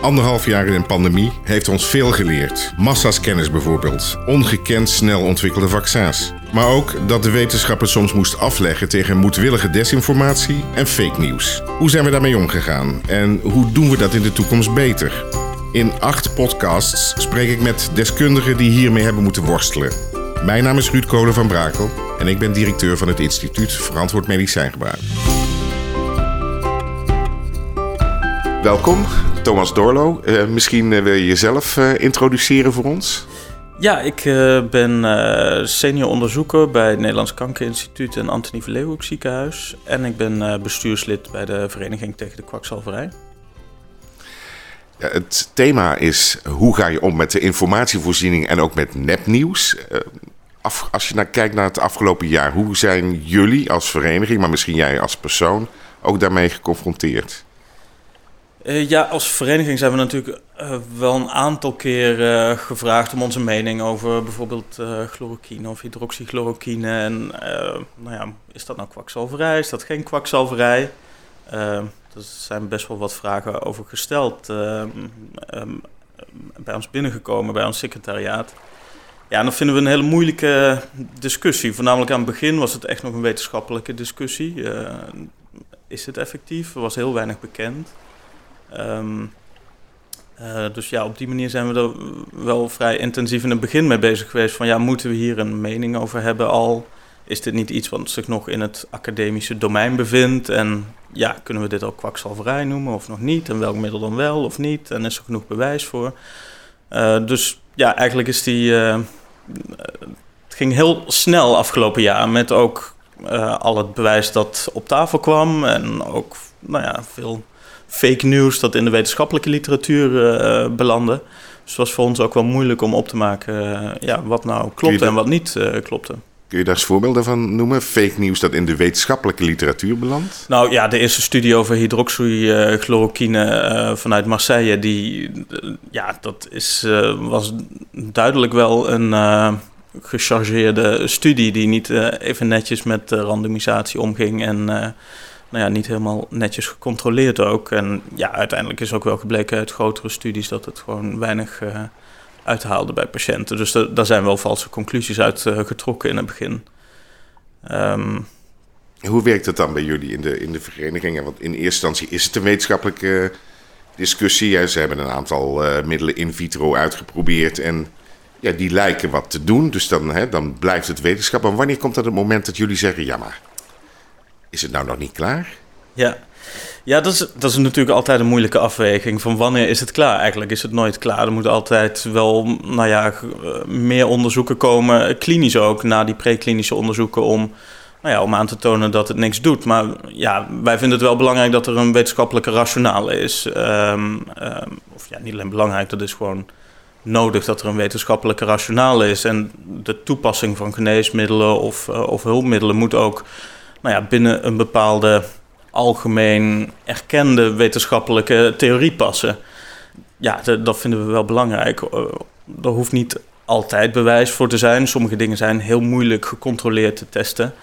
Anderhalf jaar in een pandemie heeft ons veel geleerd. Massa's kennis bijvoorbeeld. Ongekend snel ontwikkelde vaccins. Maar ook dat de wetenschapper soms moest afleggen tegen moedwillige desinformatie en fake nieuws. Hoe zijn we daarmee omgegaan? En hoe doen we dat in de toekomst beter? In acht podcasts spreek ik met deskundigen die hiermee hebben moeten worstelen. Mijn naam is Ruud Kolen van Brakel en ik ben directeur van het Instituut Verantwoord Medicijngebruik. Welkom, Thomas Dorlo. Uh, misschien uh, wil je jezelf uh, introduceren voor ons? Ja, ik ben senior onderzoeker bij het Nederlands Kankerinstituut en Antonie Verleeuwenhoek ziekenhuis. En ik ben bestuurslid bij de Vereniging tegen de Kwakzalverij. Het thema is hoe ga je om met de informatievoorziening en ook met nepnieuws. Af, als je naar, kijkt naar het afgelopen jaar, hoe zijn jullie als vereniging, maar misschien jij als persoon, ook daarmee geconfronteerd? Uh, ja, als vereniging zijn we natuurlijk uh, wel een aantal keer uh, gevraagd om onze mening over bijvoorbeeld chloroquine of hydroxychloroquine. En nou ja, is dat nou kwakzalverij? Is dat geen kwakzalverij? er zijn best wel wat vragen over gesteld. Um, bij ons binnengekomen, bij ons secretariaat. Ja, en dat vinden we een hele moeilijke discussie. Voornamelijk aan het begin was het echt nog een wetenschappelijke discussie. is het effectief? Er was heel weinig bekend. Um, uh, dus ja, op die manier zijn we er wel vrij intensief in het begin mee bezig geweest. Van ja, moeten we hier een mening over hebben al? Is dit niet iets wat zich nog in het academische domein bevindt? En ja, kunnen we dit ook kwakzalverij noemen of nog niet? En welk middel dan wel of niet? En is er genoeg bewijs voor? Uh, dus ja, eigenlijk is die. Uh, het ging heel snel afgelopen jaar met ook al het bewijs dat op tafel kwam. En ook, nou ja, veel fake news dat in de wetenschappelijke literatuur uh, belandde. Dus het was voor ons ook wel moeilijk om op te maken uh, ja, wat nou klopte en wat niet uh, klopte. Kun je daar eens voorbeelden van noemen? Fake nieuws dat in de wetenschappelijke literatuur belandt? Nou ja, de eerste studie over hydroxychloroquine vanuit Marseille, die, ja, dat is, was duidelijk wel een gechargeerde studie die niet even netjes met randomisatie omging en nou ja, niet helemaal netjes gecontroleerd ook. En ja, uiteindelijk is ook wel gebleken uit grotere studies dat het gewoon weinig uh, uithaalde bij patiënten. Dus daar zijn wel valse conclusies uit uh, getrokken in het begin. Um, Hoe werkt het dan bij jullie in de, in de verenigingen? Want in eerste instantie is het een wetenschappelijke discussie. Ze hebben een aantal uh, middelen in vitro uitgeprobeerd en ja, die lijken wat te doen. Dus dan, hè, dan blijft het wetenschap. Maar wanneer komt dat het moment dat jullie zeggen: ja, maar is het nou nog niet klaar? Ja, ja dat, is, dat is natuurlijk altijd een moeilijke afweging. Van wanneer is het klaar? Eigenlijk is het nooit klaar. Er moet altijd wel nou ja, meer onderzoeken komen, klinisch ook, na die preklinische onderzoeken, om, nou ja, om aan te tonen dat het niks doet. Maar ja, wij vinden het wel belangrijk dat er een wetenschappelijke rationale is. Um, um, of ja, niet alleen belangrijk, dat is gewoon nodig dat er een wetenschappelijke rationale is. En de toepassing van geneesmiddelen of, uh, of hulpmiddelen moet ook nou ja, binnen een bepaalde algemeen erkende wetenschappelijke theorie passen. Ja, dat vinden we wel belangrijk. Eh, er hoeft niet altijd bewijs voor te zijn. Sommige dingen zijn heel moeilijk gecontroleerd te testen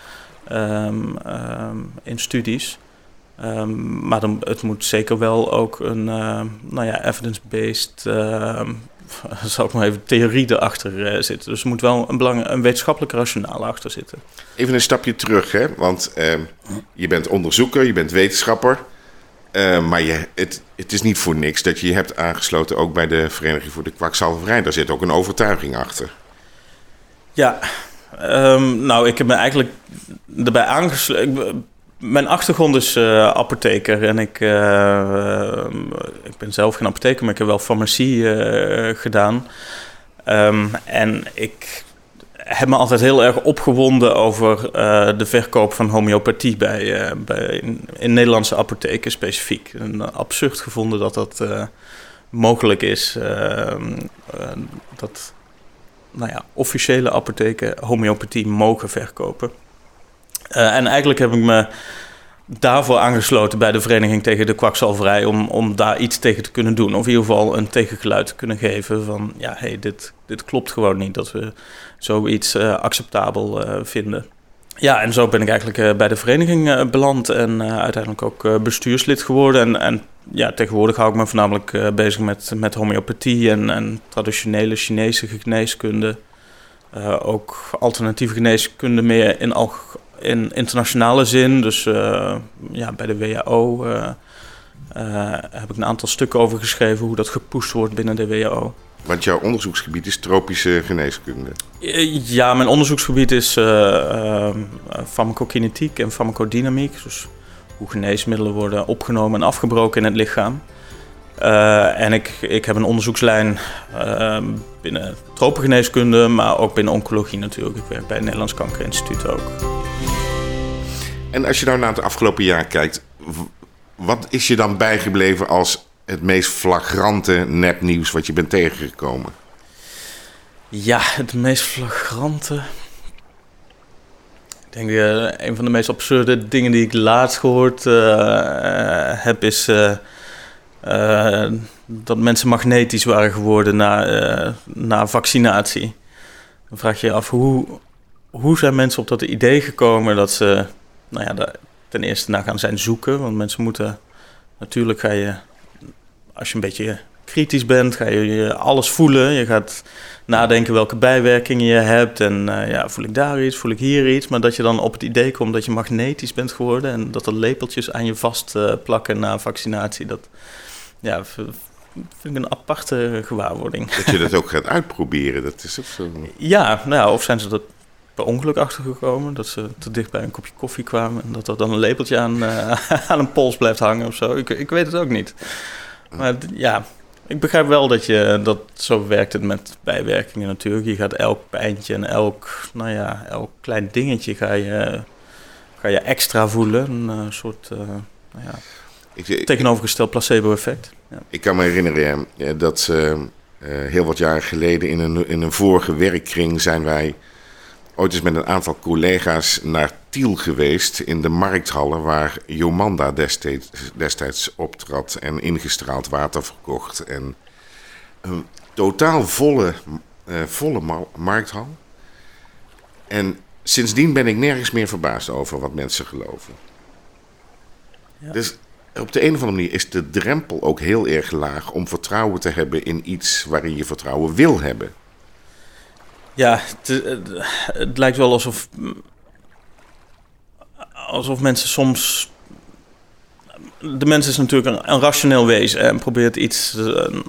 um, um, in studies. Um, maar dan, het moet zeker wel ook een uh, nou ja, evidence-based zal ik maar even, theorie erachter uh, zitten. Dus er moet wel een, belang, een wetenschappelijke rationale achter zitten. Even een stapje terug, hè? want uh, je bent onderzoeker, je bent wetenschapper. Uh, maar je, het, het is niet voor niks dat je je hebt aangesloten ook bij de Vereniging voor de Kwakzalverij. Daar zit ook een overtuiging achter. Ja, um, nou, ik heb me eigenlijk erbij aangesloten mijn achtergrond is uh, apotheker en ik, uh, ik ben zelf geen apotheker, maar ik heb wel farmacie gedaan. Um, en ik heb me altijd heel erg opgewonden over de verkoop van homeopathie bij, bij in, in, Nederlandse apotheken specifiek. En absurd gevonden dat dat mogelijk is. Ehm, dat nou ja, officiële apotheken homeopathie mogen verkopen. Uh, en eigenlijk heb ik me daarvoor aangesloten bij de Vereniging tegen de Kwakzalverij... om, om daar iets tegen te kunnen doen. Of in ieder geval een tegengeluid te kunnen geven van... ja, hey, dit, dit klopt gewoon niet dat we zoiets uh, acceptabel uh, vinden. ja, en zo ben ik eigenlijk bij de vereniging beland en uiteindelijk ook bestuurslid geworden. En, en ja, tegenwoordig hou ik me voornamelijk bezig met, met homeopathie en, en traditionele Chinese geneeskunde. ook alternatieve geneeskunde meer in, in internationale zin. Dus ja, bij de WHO uh, heb ik een aantal stukken over geschreven hoe dat gepusht wordt binnen de WHO. Want jouw onderzoeksgebied is tropische geneeskunde? Eh, ja, mijn onderzoeksgebied is uh, farmacokinetiek en farmacodynamiek. Dus hoe geneesmiddelen worden opgenomen en afgebroken in het lichaam. En ik, ik heb een onderzoekslijn binnen tropengeneeskunde, maar ook binnen oncologie natuurlijk. Ik werk bij het Nederlands Kankerinstituut ook. En als je nou naar het afgelopen jaar kijkt, wat is je dan bijgebleven als het meest flagrante nepnieuws wat je bent tegengekomen? Ja, het meest flagrante. Ik denk uh, een van de meest absurde dingen die ik laatst gehoord uh, heb is uh, dat mensen magnetisch waren geworden na, na vaccinatie. Dan vraag je je af hoe, hoe zijn mensen op dat idee gekomen dat ze nou ja, ten eerste naar gaan zijn zoeken. Want mensen moeten natuurlijk ga je, als je een beetje kritisch bent, ga je alles voelen. Je gaat nadenken welke bijwerkingen je hebt. En uh, ja, voel ik daar iets, voel ik hier iets. Maar dat je dan op het idee komt dat je magnetisch bent geworden en dat er lepeltjes aan je vast uh, na vaccinatie. Dat ja, vind ik een aparte gewaarwording. Dat je dat ook gaat uitproberen, dat is ook zo. Ja, nou, of zijn ze dat per ongeluk achtergekomen. Dat ze te dicht bij een kopje koffie kwamen. En dat er dan een lepeltje aan, uh, aan een pols blijft hangen of zo. Ik, ik weet het ook niet. Maar ja, ik begrijp wel dat je dat zo werkt het met bijwerkingen natuurlijk. Je gaat elk pijntje en elk, nou ja, elk klein dingetje ga je, ga je extra voelen. Een uh, soort uh, nou ja, ik, tegenovergesteld placebo-effect. Ja. Ik kan me herinneren dat heel wat jaren geleden in een, in een vorige werkkring zijn wij ooit eens met een aantal collega's naar Tiel geweest in de markthallen waar Jomanda destijds, destijds optrad en ingestraald water verkocht. En een totaal volle, uh, volle markthal. En sindsdien ben ik nergens meer verbaasd over wat mensen geloven. Ja. Dus op de een of andere manier is de drempel ook heel erg laag om vertrouwen te hebben in iets waarin je vertrouwen wil hebben. Ja, het, het, lijkt wel alsof. alsof mensen soms. De mens is natuurlijk een, een rationeel wezen en probeert iets. Uh,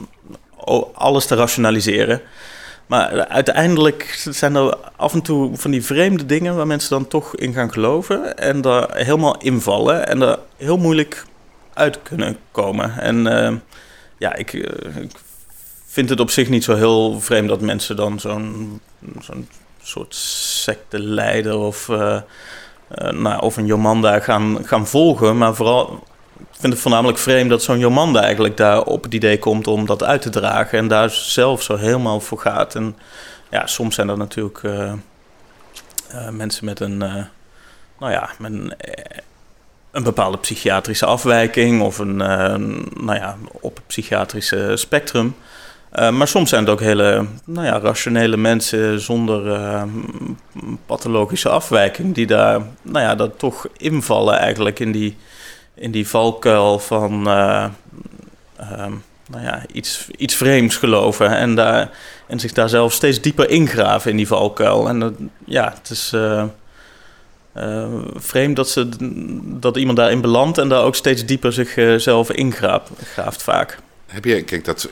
alles te rationaliseren. Maar uiteindelijk zijn er af en toe van die vreemde dingen waar mensen dan toch in gaan geloven en daar helemaal invallen en er heel moeilijk uit kunnen komen. En uh, ja, ik, uh, ik vind het op zich niet zo heel vreemd dat mensen dan zo'n zo'n soort secte leiden of, uh, nou, of een Jomanda gaan, gaan volgen. Maar vooral, ik vind het voornamelijk vreemd dat zo'n Jomanda eigenlijk daar op het idee komt om dat uit te dragen. En daar zelf zo helemaal voor gaat. En ja, soms zijn er natuurlijk mensen met een, nou ja, met een, een bepaalde psychiatrische afwijking of een, nou ja, op het psychiatrische spectrum. Uh, maar soms zijn het ook hele nou ja, rationele mensen zonder uh, pathologische afwijking, die daar, nou ja, dat toch invallen eigenlijk in die, in die valkuil van uh, nou ja, iets, iets vreemds geloven en, daar, en zich daar zelf steeds dieper ingraven in die valkuil. En ja, het is vreemd dat, ze, dat iemand daarin belandt en daar ook steeds dieper zichzelf ingraaft vaak. Heb je, kijk, dat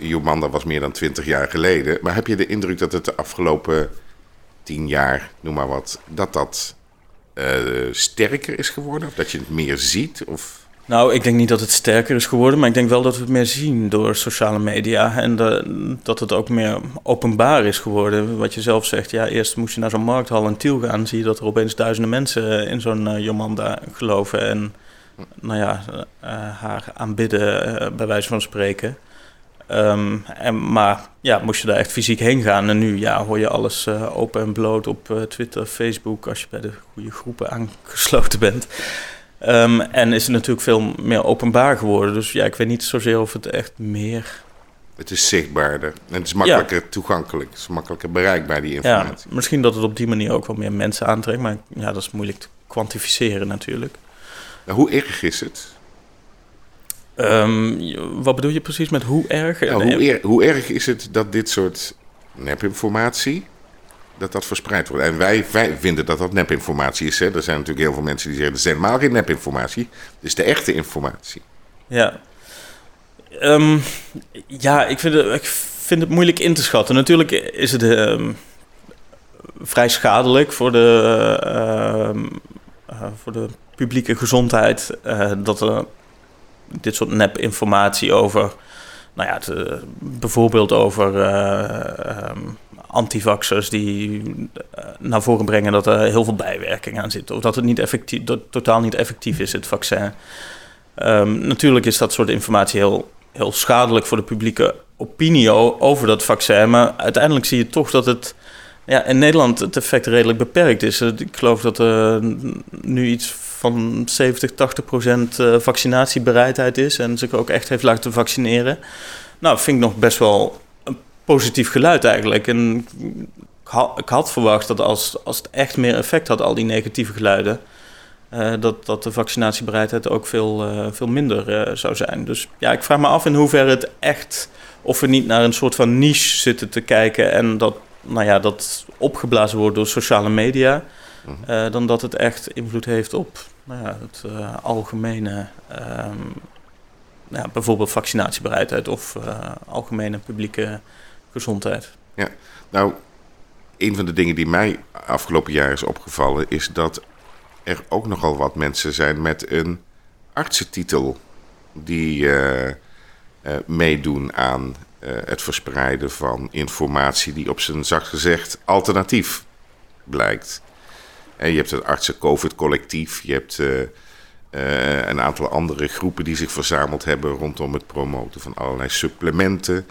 was meer dan twintig jaar geleden. Maar heb je de indruk dat het de afgelopen tien jaar, noem maar wat, dat dat uh, sterker is geworden? Of dat je het meer ziet? Of... Nou, ik denk niet dat het sterker is geworden, maar ik denk wel dat we het meer zien door sociale media. En dat het ook meer openbaar is geworden. Wat je zelf zegt, ja, eerst moest je naar zo'n markthal in Tiel gaan. zie je dat er opeens duizenden mensen in zo'n uh, Jomanda geloven. En nou ja, uh, haar aanbidden, bij wijze van spreken. Um, en, maar ja, moest je daar echt fysiek heen gaan. En nu ja, hoor je alles uh, open en bloot op uh, Twitter, Facebook, als je bij de goede groepen aangesloten bent. Um, en is het natuurlijk veel meer openbaar geworden. Dus ja, ik weet niet zozeer of het echt meer Het is zichtbaarder. En het is makkelijker toegankelijk. Het is makkelijker bereikbaar, die informatie. Ja, misschien dat het op die manier ook wel meer mensen aantrekt. Maar ja, dat is moeilijk te kwantificeren natuurlijk. Nou, hoe erg is het? Um, wat bedoel je precies met hoe erg? Nou, hoe, hoe, erg is het dat dit soort nepinformatie, dat dat verspreid wordt? En wij, wij vinden dat dat nepinformatie is. Hè? Er zijn natuurlijk heel veel mensen die zeggen, dat is helemaal geen nepinformatie. Het is de echte informatie. Ja. Um, ja, ik vind, het, ik vind het moeilijk in te schatten. Natuurlijk is het um, vrij schadelijk voor de, uh, voor de publieke gezondheid uh, dat er dit soort nepinformatie over, nou ja, het, bijvoorbeeld over antivaxers die naar voren brengen dat er heel veel bijwerking aan zit. Of dat het niet effectief, dat totaal niet effectief is, het vaccin. Um, natuurlijk is dat soort informatie heel, heel schadelijk voor de publieke opinie over dat vaccin. Maar uiteindelijk zie je toch dat het ja, in Nederland het effect redelijk beperkt is. Ik geloof dat er nu iets van 70, 80 procent eh, vaccinatiebereidheid is en zich ook echt heeft laten vaccineren. Nou, vind ik nog best wel positief geluid eigenlijk. En ik had, verwacht dat als, als het echt meer effect had, al die negatieve geluiden, uh, dat, dat de vaccinatiebereidheid ook veel, uh, veel minder uh, zou zijn. Dus ja, ik vraag me af in hoeverre het echt, of we niet naar een soort van niche zitten te kijken en dat, nou ja, dat opgeblazen wordt door sociale media. Uh, dan dat het echt invloed heeft op nou ja, het algemene, um, ja, bijvoorbeeld vaccinatiebereidheid of algemene publieke gezondheid. Ja, nou, een van de dingen die mij afgelopen jaar is opgevallen, is dat er ook nogal wat mensen zijn met een artsentitel die meedoen aan het verspreiden van informatie die op zijn zacht gezegd alternatief blijkt je hebt het artsen-COVID-collectief. Je hebt een aantal andere groepen die zich verzameld hebben rondom het promoten van allerlei supplementen.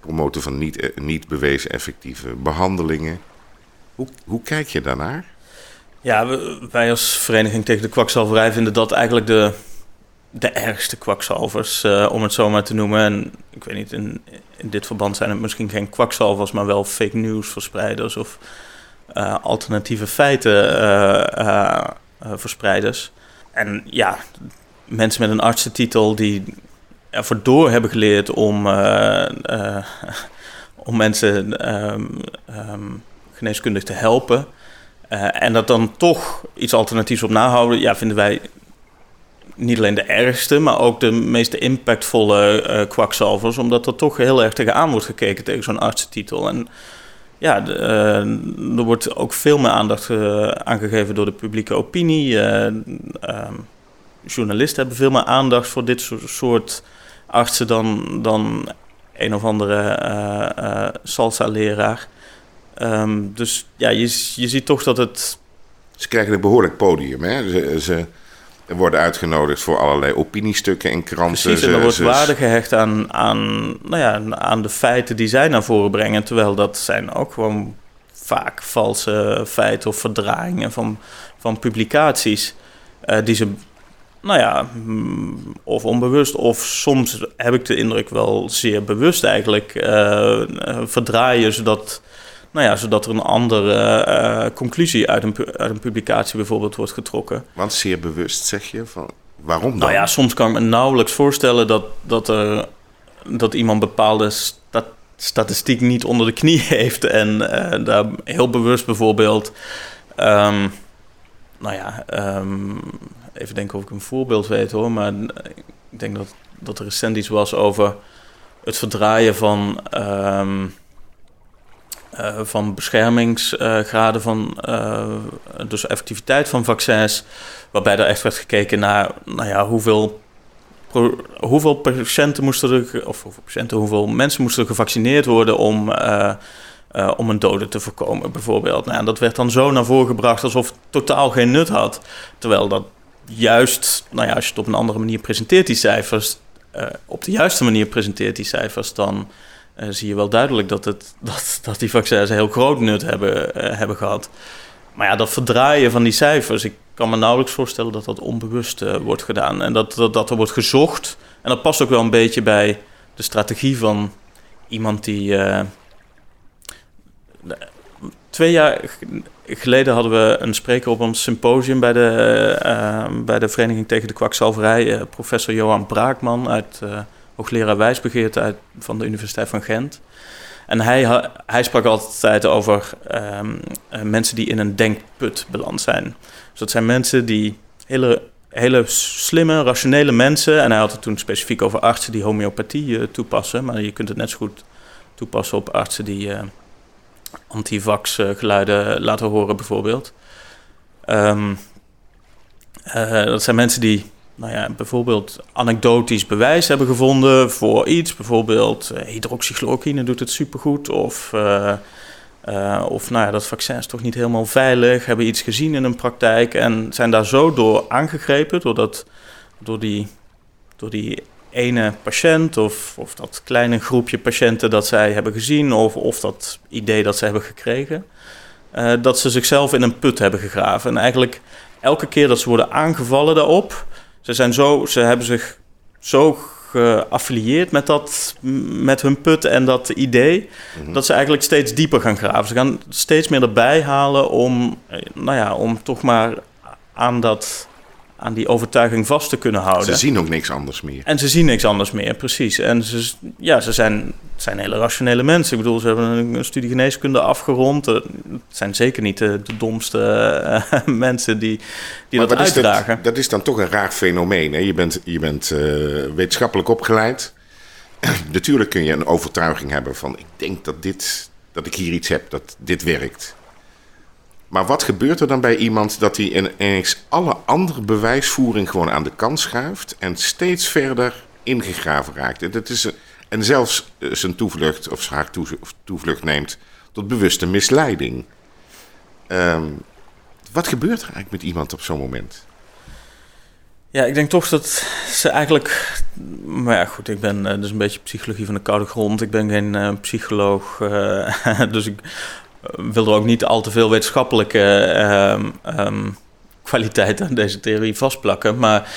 Promoten van niet, eh, niet bewezen effectieve behandelingen. Hoe, hoe kijk je daarnaar? Ja, wij als Vereniging tegen de Kwakzalverij vinden dat eigenlijk de, de ergste kwakzalvers, uh, om het zo maar te noemen. En ik weet niet, in, in dit verband zijn het misschien geen kwakzalvers, maar wel fake news verspreiders of uh, alternatieve feiten verspreiders. En ja, mensen met een artsentitel die ervoor door hebben geleerd om, om mensen um, geneeskundig te helpen. en dat dan toch iets alternatiefs op nahouden, ja, vinden wij niet alleen de ergste, maar ook de meest impactvolle kwakzalvers. Omdat er toch heel erg tegenaan wordt gekeken tegen zo'n artsentitel. En ja, er wordt ook veel meer aandacht aangegeven door de publieke opinie. Uh, journalisten hebben veel meer aandacht voor dit soort artsen dan, dan een of andere salsa-leraar. Um, dus ja, je, je ziet toch dat het. Ze krijgen een behoorlijk podium. Hè? Ze, ze worden uitgenodigd voor allerlei opiniestukken in kranten. Precies, en er wordt waarde gehecht aan, aan, nou ja, aan de feiten die zij naar voren brengen. Terwijl dat zijn ook gewoon vaak valse feiten of verdraaiingen van, van publicaties. Uh, die ze, nou ja, mm, of onbewust, of soms heb ik de indruk wel zeer bewust eigenlijk uh, verdraaien, zodat nou ja, zodat er een andere uh, conclusie uit een, uit een publicatie bijvoorbeeld wordt getrokken. Want zeer bewust zeg je van waarom dan? Nou ja, soms kan ik me nauwelijks voorstellen dat, dat, er, dat iemand bepaalde stat, statistiek niet onder de knie heeft en uh, daar heel bewust bijvoorbeeld. Um, nou ja, um, even denken of ik een voorbeeld weet hoor, maar ik denk dat, dat er recent iets was over het verdraaien van. Um, uh, van beschermingsgraden van uh, dus effectiviteit van vaccins, waarbij er echt werd gekeken naar nou ja, hoeveel, hoeveel patiënten moesten er, of hoeveel patiënten, hoeveel mensen moesten er gevaccineerd worden om, om een dode te voorkomen, bijvoorbeeld. Nou, en dat werd dan zo naar voren gebracht alsof het totaal geen nut had, terwijl dat juist, nou ja, als je het op een andere manier presenteert, die cijfers, op de juiste manier presenteert die cijfers, dan uh, zie je wel duidelijk dat, het, dat, dat die vaccins een heel groot nut hebben, uh, hebben gehad. Maar ja, dat verdraaien van die cijfers, ik kan me nauwelijks voorstellen dat dat onbewust wordt gedaan. En dat, dat, dat er wordt gezocht. En dat past ook wel een beetje bij de strategie van iemand die. twee jaar geleden hadden we een spreker op ons symposium bij de, bij de Vereniging tegen de Kwakzalverij, professor Johan Braakman uit hoogleraar wijsbegeerte uit, van de Universiteit van Gent. En hij, hij sprak altijd over ehm, eh, mensen die in een denkput beland zijn. Dus dat zijn mensen die hele, hele slimme, rationele mensen. En hij had het toen specifiek over artsen die homeopathie uh, toepassen. Maar je kunt het net zo goed toepassen op artsen die uh, antivax geluiden laten horen, bijvoorbeeld. Um, dat zijn mensen die nou ja, bijvoorbeeld anekdotisch bewijs hebben gevonden voor iets. Bijvoorbeeld uh, hydroxychloroquine doet het supergoed. Of, uh, of nou ja, dat vaccin is toch niet helemaal veilig. Hebben iets gezien in een praktijk en zijn daar zo door aangegrepen. Door, dat, door, die, door die ene patiënt of, of dat kleine groepje patiënten dat zij hebben gezien. Of, of dat idee dat ze hebben gekregen. dat ze zichzelf in een put hebben gegraven. En eigenlijk elke keer dat ze worden aangevallen daarop ze, zijn zo, ze hebben zich zo geaffilieerd met, dat, met hun put en dat idee, mhm. dat ze eigenlijk steeds dieper gaan graven. Ze gaan steeds meer erbij halen om, eh, nou ja, om toch maar aan dat aan die overtuiging vast te kunnen houden. Ze zien ook niks anders meer. En ze zien niks anders meer, precies. En ze, ja, ze zijn, zijn hele rationele mensen. Ik bedoel, ze hebben een, studie geneeskunde afgerond. Het zijn zeker niet de, domste eh, mensen die, die dat uitdragen. Dat, dat, is dan toch een raar fenomeen. Hè? Je bent, je bent uh, wetenschappelijk opgeleid. Natuurlijk kun je een overtuiging hebben van... ik denk dat, dit, dat ik hier iets heb, dat dit werkt. Maar wat gebeurt er dan bij iemand dat hij ineens alle andere bewijsvoering gewoon aan de kant schuift en steeds verder ingegraven raakt? En, dat is, en zelfs eh, zijn toevlucht of haar toevlucht neemt tot bewuste misleiding. Ehm, wat gebeurt er eigenlijk met iemand op zo'n moment? Ja, ik denk toch dat ze eigenlijk. Maar ja, goed, ik ben uh, dus een beetje psychologie van de koude grond. Ik ben geen uh, psycholoog. Dus ik wil er ook niet al te veel wetenschappelijke um, kwaliteit aan deze theorie vastplakken. Maar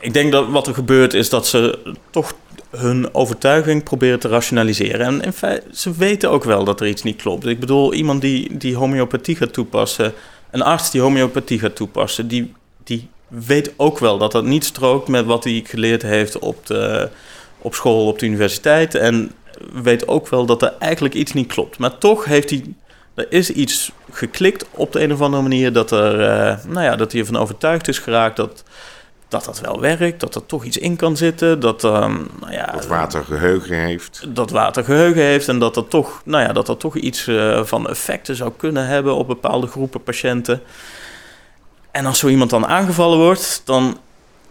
ik denk dat wat er gebeurt is dat ze toch hun overtuiging proberen te rationaliseren. En in feite, ze weten ook wel dat er iets niet klopt. Ik bedoel, iemand die, die homeopathie gaat toepassen, een arts die homeopathie gaat toepassen, die, die weet ook wel dat dat niet strookt met wat hij geleerd heeft op, de, op school, op de universiteit. En weet ook wel dat er eigenlijk iets niet klopt. Maar toch heeft hij. Er is iets geklikt op de een of andere manier dat, er, uh, nou ja, dat hij ervan overtuigd is geraakt dat, dat dat wel werkt, dat er toch iets in kan zitten. Dat, um, nou ja, dat water geheugen heeft. Dat water geheugen heeft en dat er toch, nou ja, dat er toch iets uh, van effecten zou kunnen hebben op bepaalde groepen patiënten. En als zo iemand dan aangevallen wordt, dan,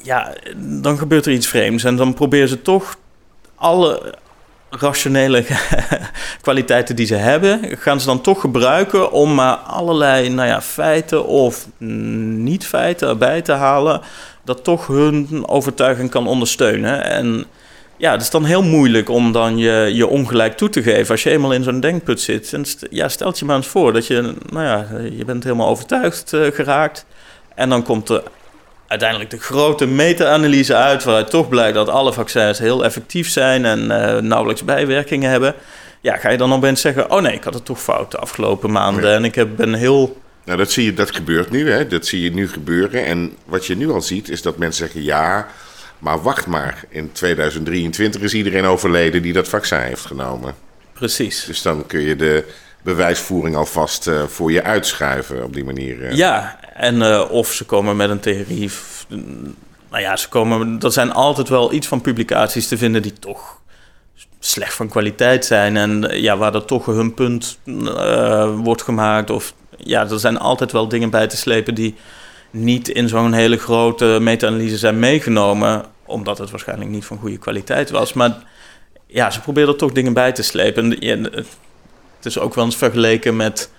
ja, dan gebeurt er iets vreemds. En dan proberen ze toch alle, rationele kwaliteiten die ze hebben, gaan ze dan toch gebruiken om maar allerlei nou ja, feiten of niet-feiten erbij te halen, dat toch hun overtuiging kan ondersteunen. En ja, het is dan heel moeilijk om dan je, je ongelijk toe te geven als je eenmaal in zo'n denkput zit. En ja, stelt je maar eens voor dat je, nou ja, je bent helemaal overtuigd uh, geraakt. En dan komt er uiteindelijk de grote meta-analyse uit, waaruit toch blijkt dat alle vaccins heel effectief zijn en uh, nauwelijks bijwerkingen hebben. Ja, ga je dan opeens zeggen: Oh nee, ik had het toch fout de afgelopen maanden en ik heb, ben heel. Nou, dat zie je, dat gebeurt nu, hè? Dat zie je nu gebeuren. En wat je nu al ziet, is dat mensen zeggen: Ja, maar wacht maar. In 2023 is iedereen overleden die dat vaccin heeft genomen. Precies. Dus dan kun je de bewijsvoering alvast uh, voor je uitschuiven op die manier. Uh. Ja, en uh, of ze komen met een theorie. Nou ja, ze komen, er zijn altijd wel iets van publicaties te vinden die toch slecht van kwaliteit zijn. En ja, waar er toch hun punt wordt gemaakt. Of ja, er zijn altijd wel dingen bij te slepen die niet in zo'n hele grote meta-analyse zijn meegenomen. Omdat het waarschijnlijk niet van goede kwaliteit was. Maar ja, ze proberen er toch dingen bij te slepen. En, is ook wel eens vergeleken met,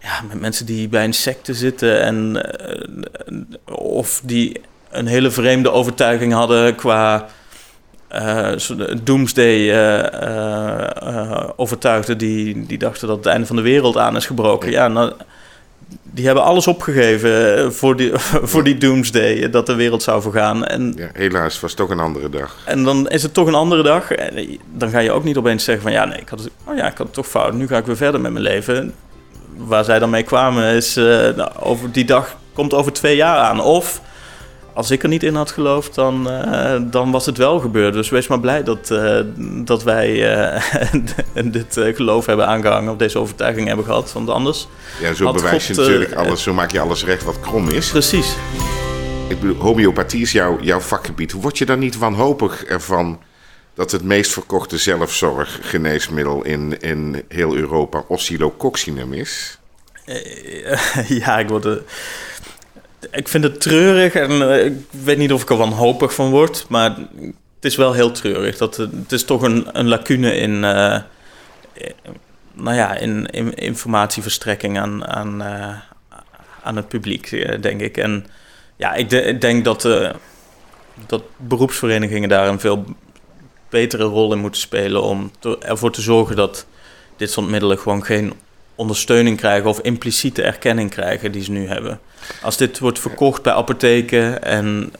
ja, met mensen die bij een secte zitten en uh, of die een hele vreemde overtuiging hadden qua uh, doomsday uh, overtuigden die, die dachten dat het einde van de wereld aan is gebroken. Ja, nou, die hebben alles opgegeven voor die, voor die doomsday, dat de wereld zou vergaan. En, ja, helaas, was het toch een andere dag. En dan is het toch een andere dag. En dan ga je ook niet opeens zeggen van ja, nee, ik had het, oh ja, ik had het toch fout. Nu ga ik weer verder met mijn leven. Waar zij dan mee kwamen is, uh, nou, over die dag komt over twee jaar aan. Of als ik er niet in had geloofd, dan, uh, dan was het wel gebeurd. Dus wees maar blij dat, uh, dat wij uh, dit geloof hebben aangehangen, of deze overtuiging hebben gehad. Want anders. Ja, zo bewijs je natuurlijk alles, zo maak je alles recht wat krom is. Precies. Ik bedoel, homeopathie is jouw, jouw vakgebied. Word je dan niet wanhopig ervan dat het meest verkochte zelfzorggeneesmiddel in, in heel Europa oscillococcinum is? ja, ik word er ik vind het treurig en uh, ik weet niet of ik er wanhopig van word, maar het is wel heel treurig. Dat, het is toch een, een lacune in, uh, nou ja, in, in, informatieverstrekking aan, aan, uh, aan het publiek, denk ik. En ja, ik, ik denk dat, dat beroepsverenigingen daar een veel betere rol in moeten spelen om ervoor te zorgen dat dit soort middelen gewoon geen ondersteuning krijgen of impliciete erkenning krijgen die ze nu hebben. Als dit wordt verkocht bij apotheken en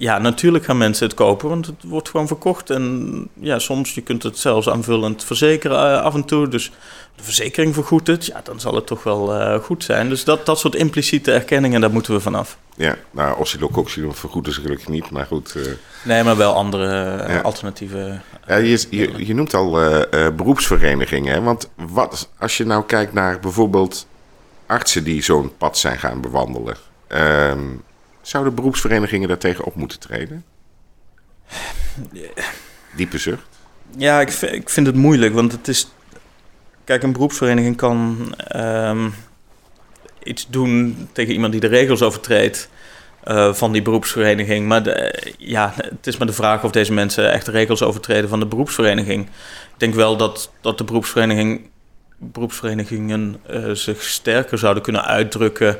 ja, natuurlijk gaan mensen het kopen, want het wordt gewoon verkocht. En ja, soms je kunt het zelfs aanvullend verzekeren uh, af en toe. Dus de verzekering vergoedt het, ja, dan zal het toch wel uh, goed zijn. Dus dat, dat soort impliciete erkenningen, daar moeten we vanaf. Ja, nou, oscillococcinum vergoeden ze gelukkig niet, maar goed. Uh... Nee, maar wel andere ja. alternatieve... Je, je, je noemt al beroepsverenigingen, hè? want wat, als je nou kijkt naar bijvoorbeeld artsen die zo'n pad zijn gaan bewandelen... Um, Zouden beroepsverenigingen daartegen op moeten treden? Diepe zucht. Ja, ik, ik vind het moeilijk, want het is... Kijk, een beroepsvereniging kan um, iets doen tegen iemand die de regels overtreedt... Uh, van die beroepsvereniging. Maar de, ja, het is maar de vraag of deze mensen echt de regels overtreden van de beroepsvereniging. Ik denk wel dat, dat de beroepsvereniging, beroepsverenigingen uh, zich sterker zouden kunnen uitdrukken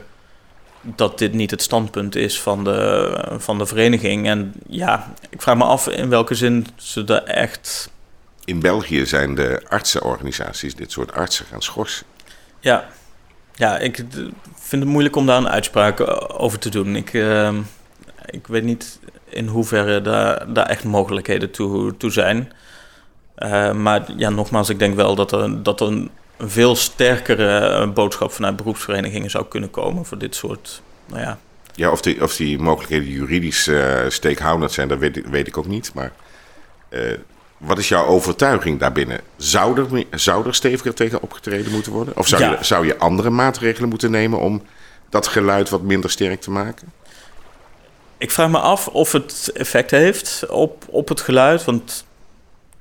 dat dit niet het standpunt is van de, van de vereniging. En ja, ik vraag me af in welke zin ze er echt. In België zijn de artsenorganisaties dit soort artsen gaan schorsen. Ja, ja ik vind het moeilijk om daar een uitspraak over te doen. Ik, uh, ik weet niet in hoeverre daar, daar echt mogelijkheden toe, toe zijn. Uh, maar ja, nogmaals, ik denk wel dat er, dat een veel sterkere eh, boodschap vanuit beroepsverenigingen zou kunnen komen voor dit soort, nou ja. Ja, of die, of die mogelijkheden juridisch uh, steekhoudend zijn, dat weet ik, weet ik ook niet. Maar wat is jouw overtuiging daarbinnen? Zou er, zou er steviger tegen opgetreden moeten worden? Of zou, ja. je, zou je andere maatregelen moeten nemen om dat geluid wat minder sterk te maken? Ik vraag me af of het effect heeft op, op het geluid. Want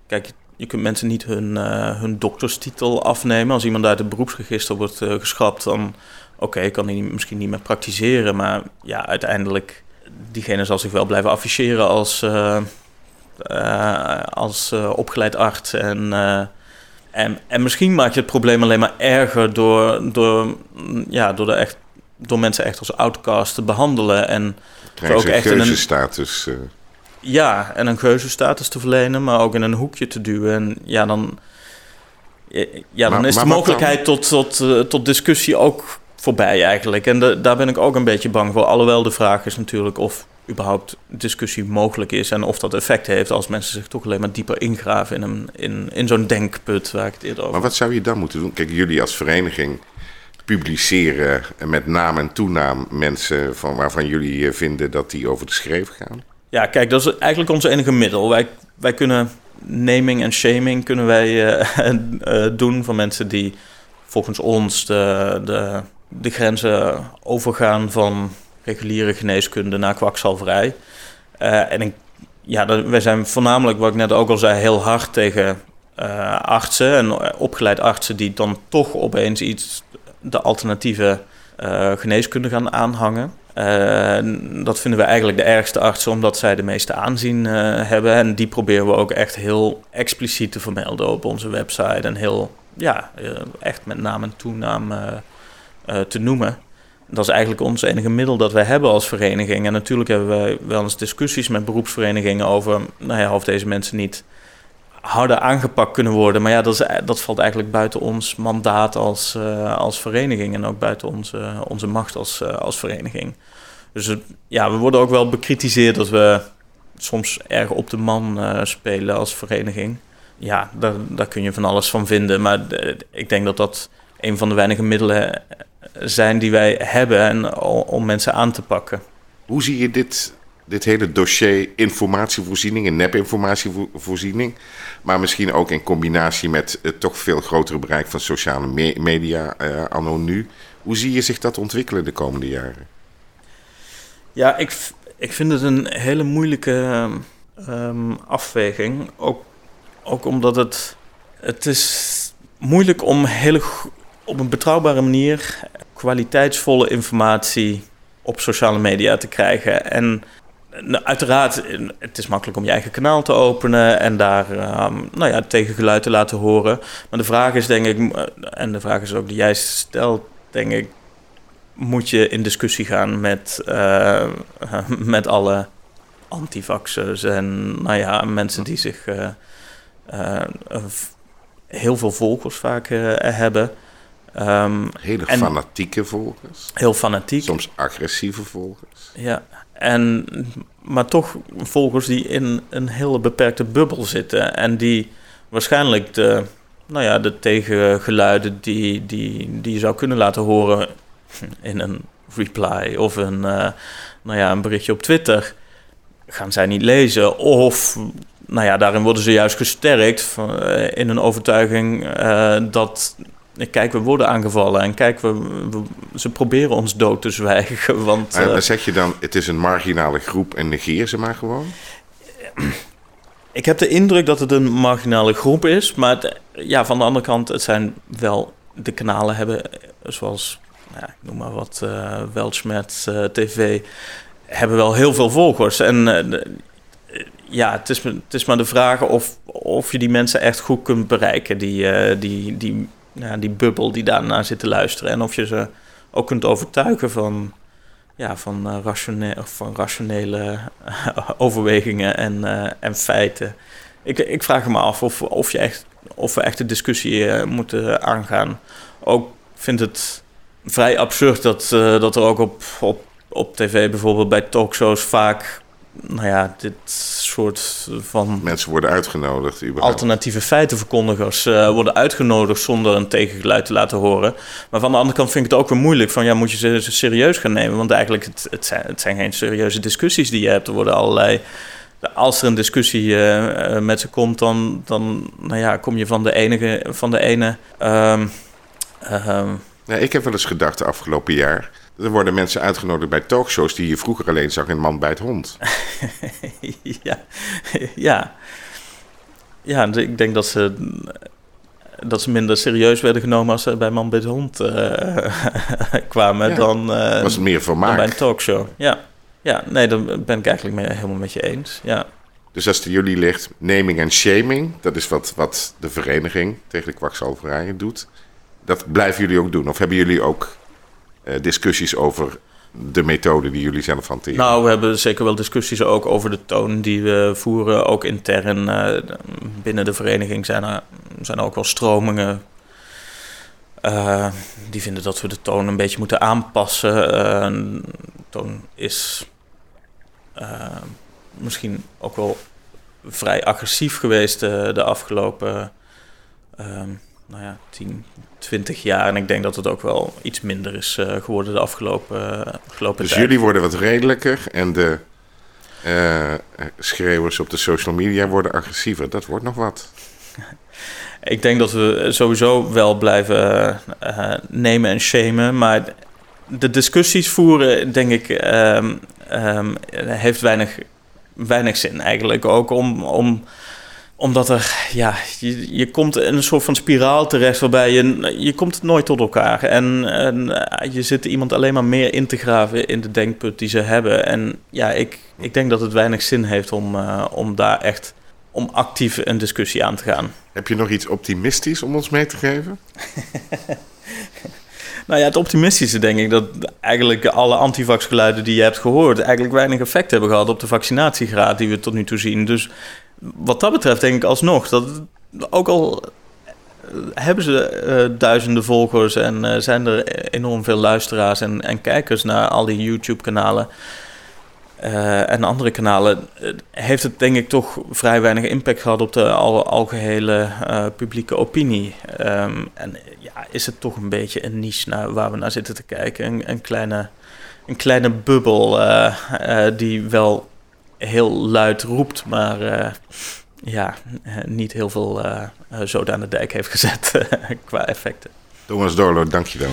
kijk, je kunt mensen niet hun, uh, hun dokterstitel afnemen. Als iemand uit het beroepsregister wordt uh, geschrapt, dan oké, kan hij misschien niet meer praktiseren. Maar ja, uiteindelijk, diegene zal zich wel blijven afficheren als, uh, als opgeleid arts. En, en, en misschien maak je het probleem alleen maar erger door, door, ja, door, de echt, door mensen echt als outcast te behandelen. En ook echt in een status. Ja, en een geuzenstatus te verlenen, maar ook in een hoekje te duwen. En ja, dan, ja, dan is de mogelijkheid tot, tot, uh, tot discussie ook voorbij eigenlijk. En de, daar ben ik ook een beetje bang voor. Alhoewel de vraag is natuurlijk of überhaupt discussie mogelijk is en of dat effect heeft als mensen zich toch alleen maar dieper ingraven in, een, in, in zo'n denkput waar ik het eerder over Maar wat zou je dan moeten doen? Kijk, jullie als vereniging publiceren met naam en toenaam mensen van waarvan jullie eh, vinden dat die over de schreef gaan? Ja, kijk, dat is eigenlijk ons enige middel. Wij, wij kunnen naming en shaming kunnen wij uh, uh, doen van mensen die volgens ons de, de, de grenzen overgaan van reguliere geneeskunde naar kwakzalverij. Uh, en ja, wij zijn voornamelijk, wat ik net ook al zei, heel hard tegen artsen en opgeleid artsen die dan toch opeens iets, de alternatieve geneeskunde gaan aanhangen. Dat vinden we eigenlijk de ergste artsen, omdat zij de meeste aanzien hebben. En die proberen we ook echt heel expliciet te vermelden op onze website. En heel, ja, echt met naam en toenaam te noemen. Dat is eigenlijk ons enige middel dat wij hebben als vereniging. En natuurlijk hebben wij wel eens discussies met beroepsverenigingen over nou ja, of deze mensen niet harder aangepakt kunnen worden. Maar ja, dat, is, dat valt eigenlijk buiten ons mandaat als, als vereniging en ook buiten onze, onze macht als, als vereniging. Dus ja, we worden ook wel bekritiseerd dat we soms erg op de man spelen als vereniging. Ja, daar, daar kun je van alles van vinden. Maar ik denk dat dat een van de weinige middelen zijn die wij hebben en, om mensen aan te pakken. Hoe zie je dit, dit hele dossier informatievoorziening en nepinformatievoorziening, maar misschien ook in combinatie met het toch veel grotere bereik van sociale media uh, anno nu. Hoe zie je zich dat ontwikkelen de komende jaren? Ja, ik, ik vind het een hele moeilijke um, afweging. Ook, ook omdat het, het is moeilijk om hele op een betrouwbare manier kwaliteitsvolle informatie op sociale media te krijgen. En nou, uiteraard, het is makkelijk om je eigen kanaal te openen en daar um, nou ja, tegengeluid te laten horen. Maar de vraag is denk ik, en de vraag is ook die jij stelt, denk ik, moet je in discussie gaan met, uh, met alle antivaxers en nou ja, mensen die zich uh, heel veel volgers vaak hebben. Um, Hele fanatieke volgers. Heel fanatiek. Soms agressieve volgers. Ja, en, maar toch volgers die in een hele beperkte bubbel zitten. En die waarschijnlijk de, nou ja, de tegengeluiden die, die, die je zou kunnen laten horen in een reply of een, uh, nou ja, een berichtje op Twitter, gaan zij niet lezen. Of nou ja, daarin worden ze juist gesterkt uh, in een overtuiging uh, dat kijk, we worden aangevallen en kijk, we, ze proberen ons dood te zwijgen. Want, maar, uh, zeg je dan, het is een marginale groep en negeer ze maar gewoon? Ik heb de indruk dat het een marginale groep is, maar ja, van de andere kant, het zijn wel de kanalen hebben, zoals, nou ja, ik noem maar wat, uh, Weltschmerz uh, TV, hebben wel heel veel volgers. En ja, het is, het is maar de vraag of, of je die mensen echt goed kunt bereiken, die, die, die ja, die bubbel die daarna zit te luisteren. En of je ze ook kunt overtuigen van, ja, van, uh, ratione van rationele uh, overwegingen en, uh, en feiten. Ik, ik vraag me af of, of, je echt, of we echt de discussie moeten aangaan. Ook vind het vrij absurd dat, dat er ook op, op, op tv bijvoorbeeld bij talkshows vaak nou ja, dit soort van... Mensen worden uitgenodigd. Überhaupt. Alternatieve feitenverkondigers uh, worden uitgenodigd zonder een tegengeluid te laten horen. Maar van de andere kant vind ik het ook weer moeilijk van... ja, moet je ze serieus gaan nemen? Want eigenlijk, het, het, zijn, het zijn geen serieuze discussies die je hebt. Er worden allerlei... Als er een discussie uh, met ze komt, dan, dan nou ja, kom je van de, enige, van de ene... Um, ja, ik heb wel eens gedacht de afgelopen jaar er worden mensen uitgenodigd bij talkshows die je vroeger alleen zag in Man bij het Hond. ja, ja. Ja, ik denk dat ze, dat ze minder serieus werden genomen als ze bij Man bij het Hond uh, kwamen dan, uh, Was het meer vermaak? bij een talkshow. Ja. ja, nee, daar ben ik eigenlijk mee, helemaal met je eens. Ja. Dus als het jullie ligt, naming en shaming, dat is wat, wat de vereniging tegen de kwakzalverijen doet. Dat blijven jullie ook doen? Of hebben jullie ook eh, discussies over de methode die jullie zelf hanteren? Nou, we hebben zeker wel discussies ook over de toon die we voeren. Ook intern uh, binnen de vereniging zijn er, zijn ook wel stromingen. Uh, die vinden dat we de toon een beetje moeten aanpassen. toon is misschien ook wel vrij agressief geweest de afgelopen nou ja, 10, 20 jaar. En ik denk dat het ook wel iets minder is uh, geworden de afgelopen, uh, afgelopen dus tijd. Dus jullie worden wat redelijker en de uh, schreeuwers op de social media worden agressiever. Dat wordt nog wat. ik denk dat we sowieso wel blijven nemen en shamen. Maar de discussies voeren, denk ik, um, um, heeft weinig, weinig zin eigenlijk. Ook om... om omdat er, ja, je, je komt in een soort van spiraal terecht waarbij je, je komt nooit tot elkaar. En, en eh, je zit iemand alleen maar meer in te graven in de denkput die ze hebben. En ja, ik, ik denk dat het weinig zin heeft om, uh, om daar echt, om actief een discussie aan te gaan. Heb je nog iets optimistisch om ons mee te geven? Nou ja, het optimistische denk ik dat eigenlijk alle antivaxgeluiden die je hebt gehoord... eigenlijk weinig effect hebben gehad op de vaccinatiegraad die we tot nu toe zien. Dus wat dat betreft denk ik alsnog dat ook al hebben ze duizenden volgers en zijn er enorm veel luisteraars en, en kijkers naar al die YouTube-kanalen en andere kanalen, heeft het denk ik toch vrij weinig impact gehad op de al, algehele publieke opinie. Um, en ja, is het toch een beetje een niche naar, waar we naar zitten te kijken. Een, een kleine, een kleine bubbel die wel heel luid roept, maar ja, niet heel veel zoden aan de dijk heeft gezet qua effecten. Thomas Dorlo, dankjewel.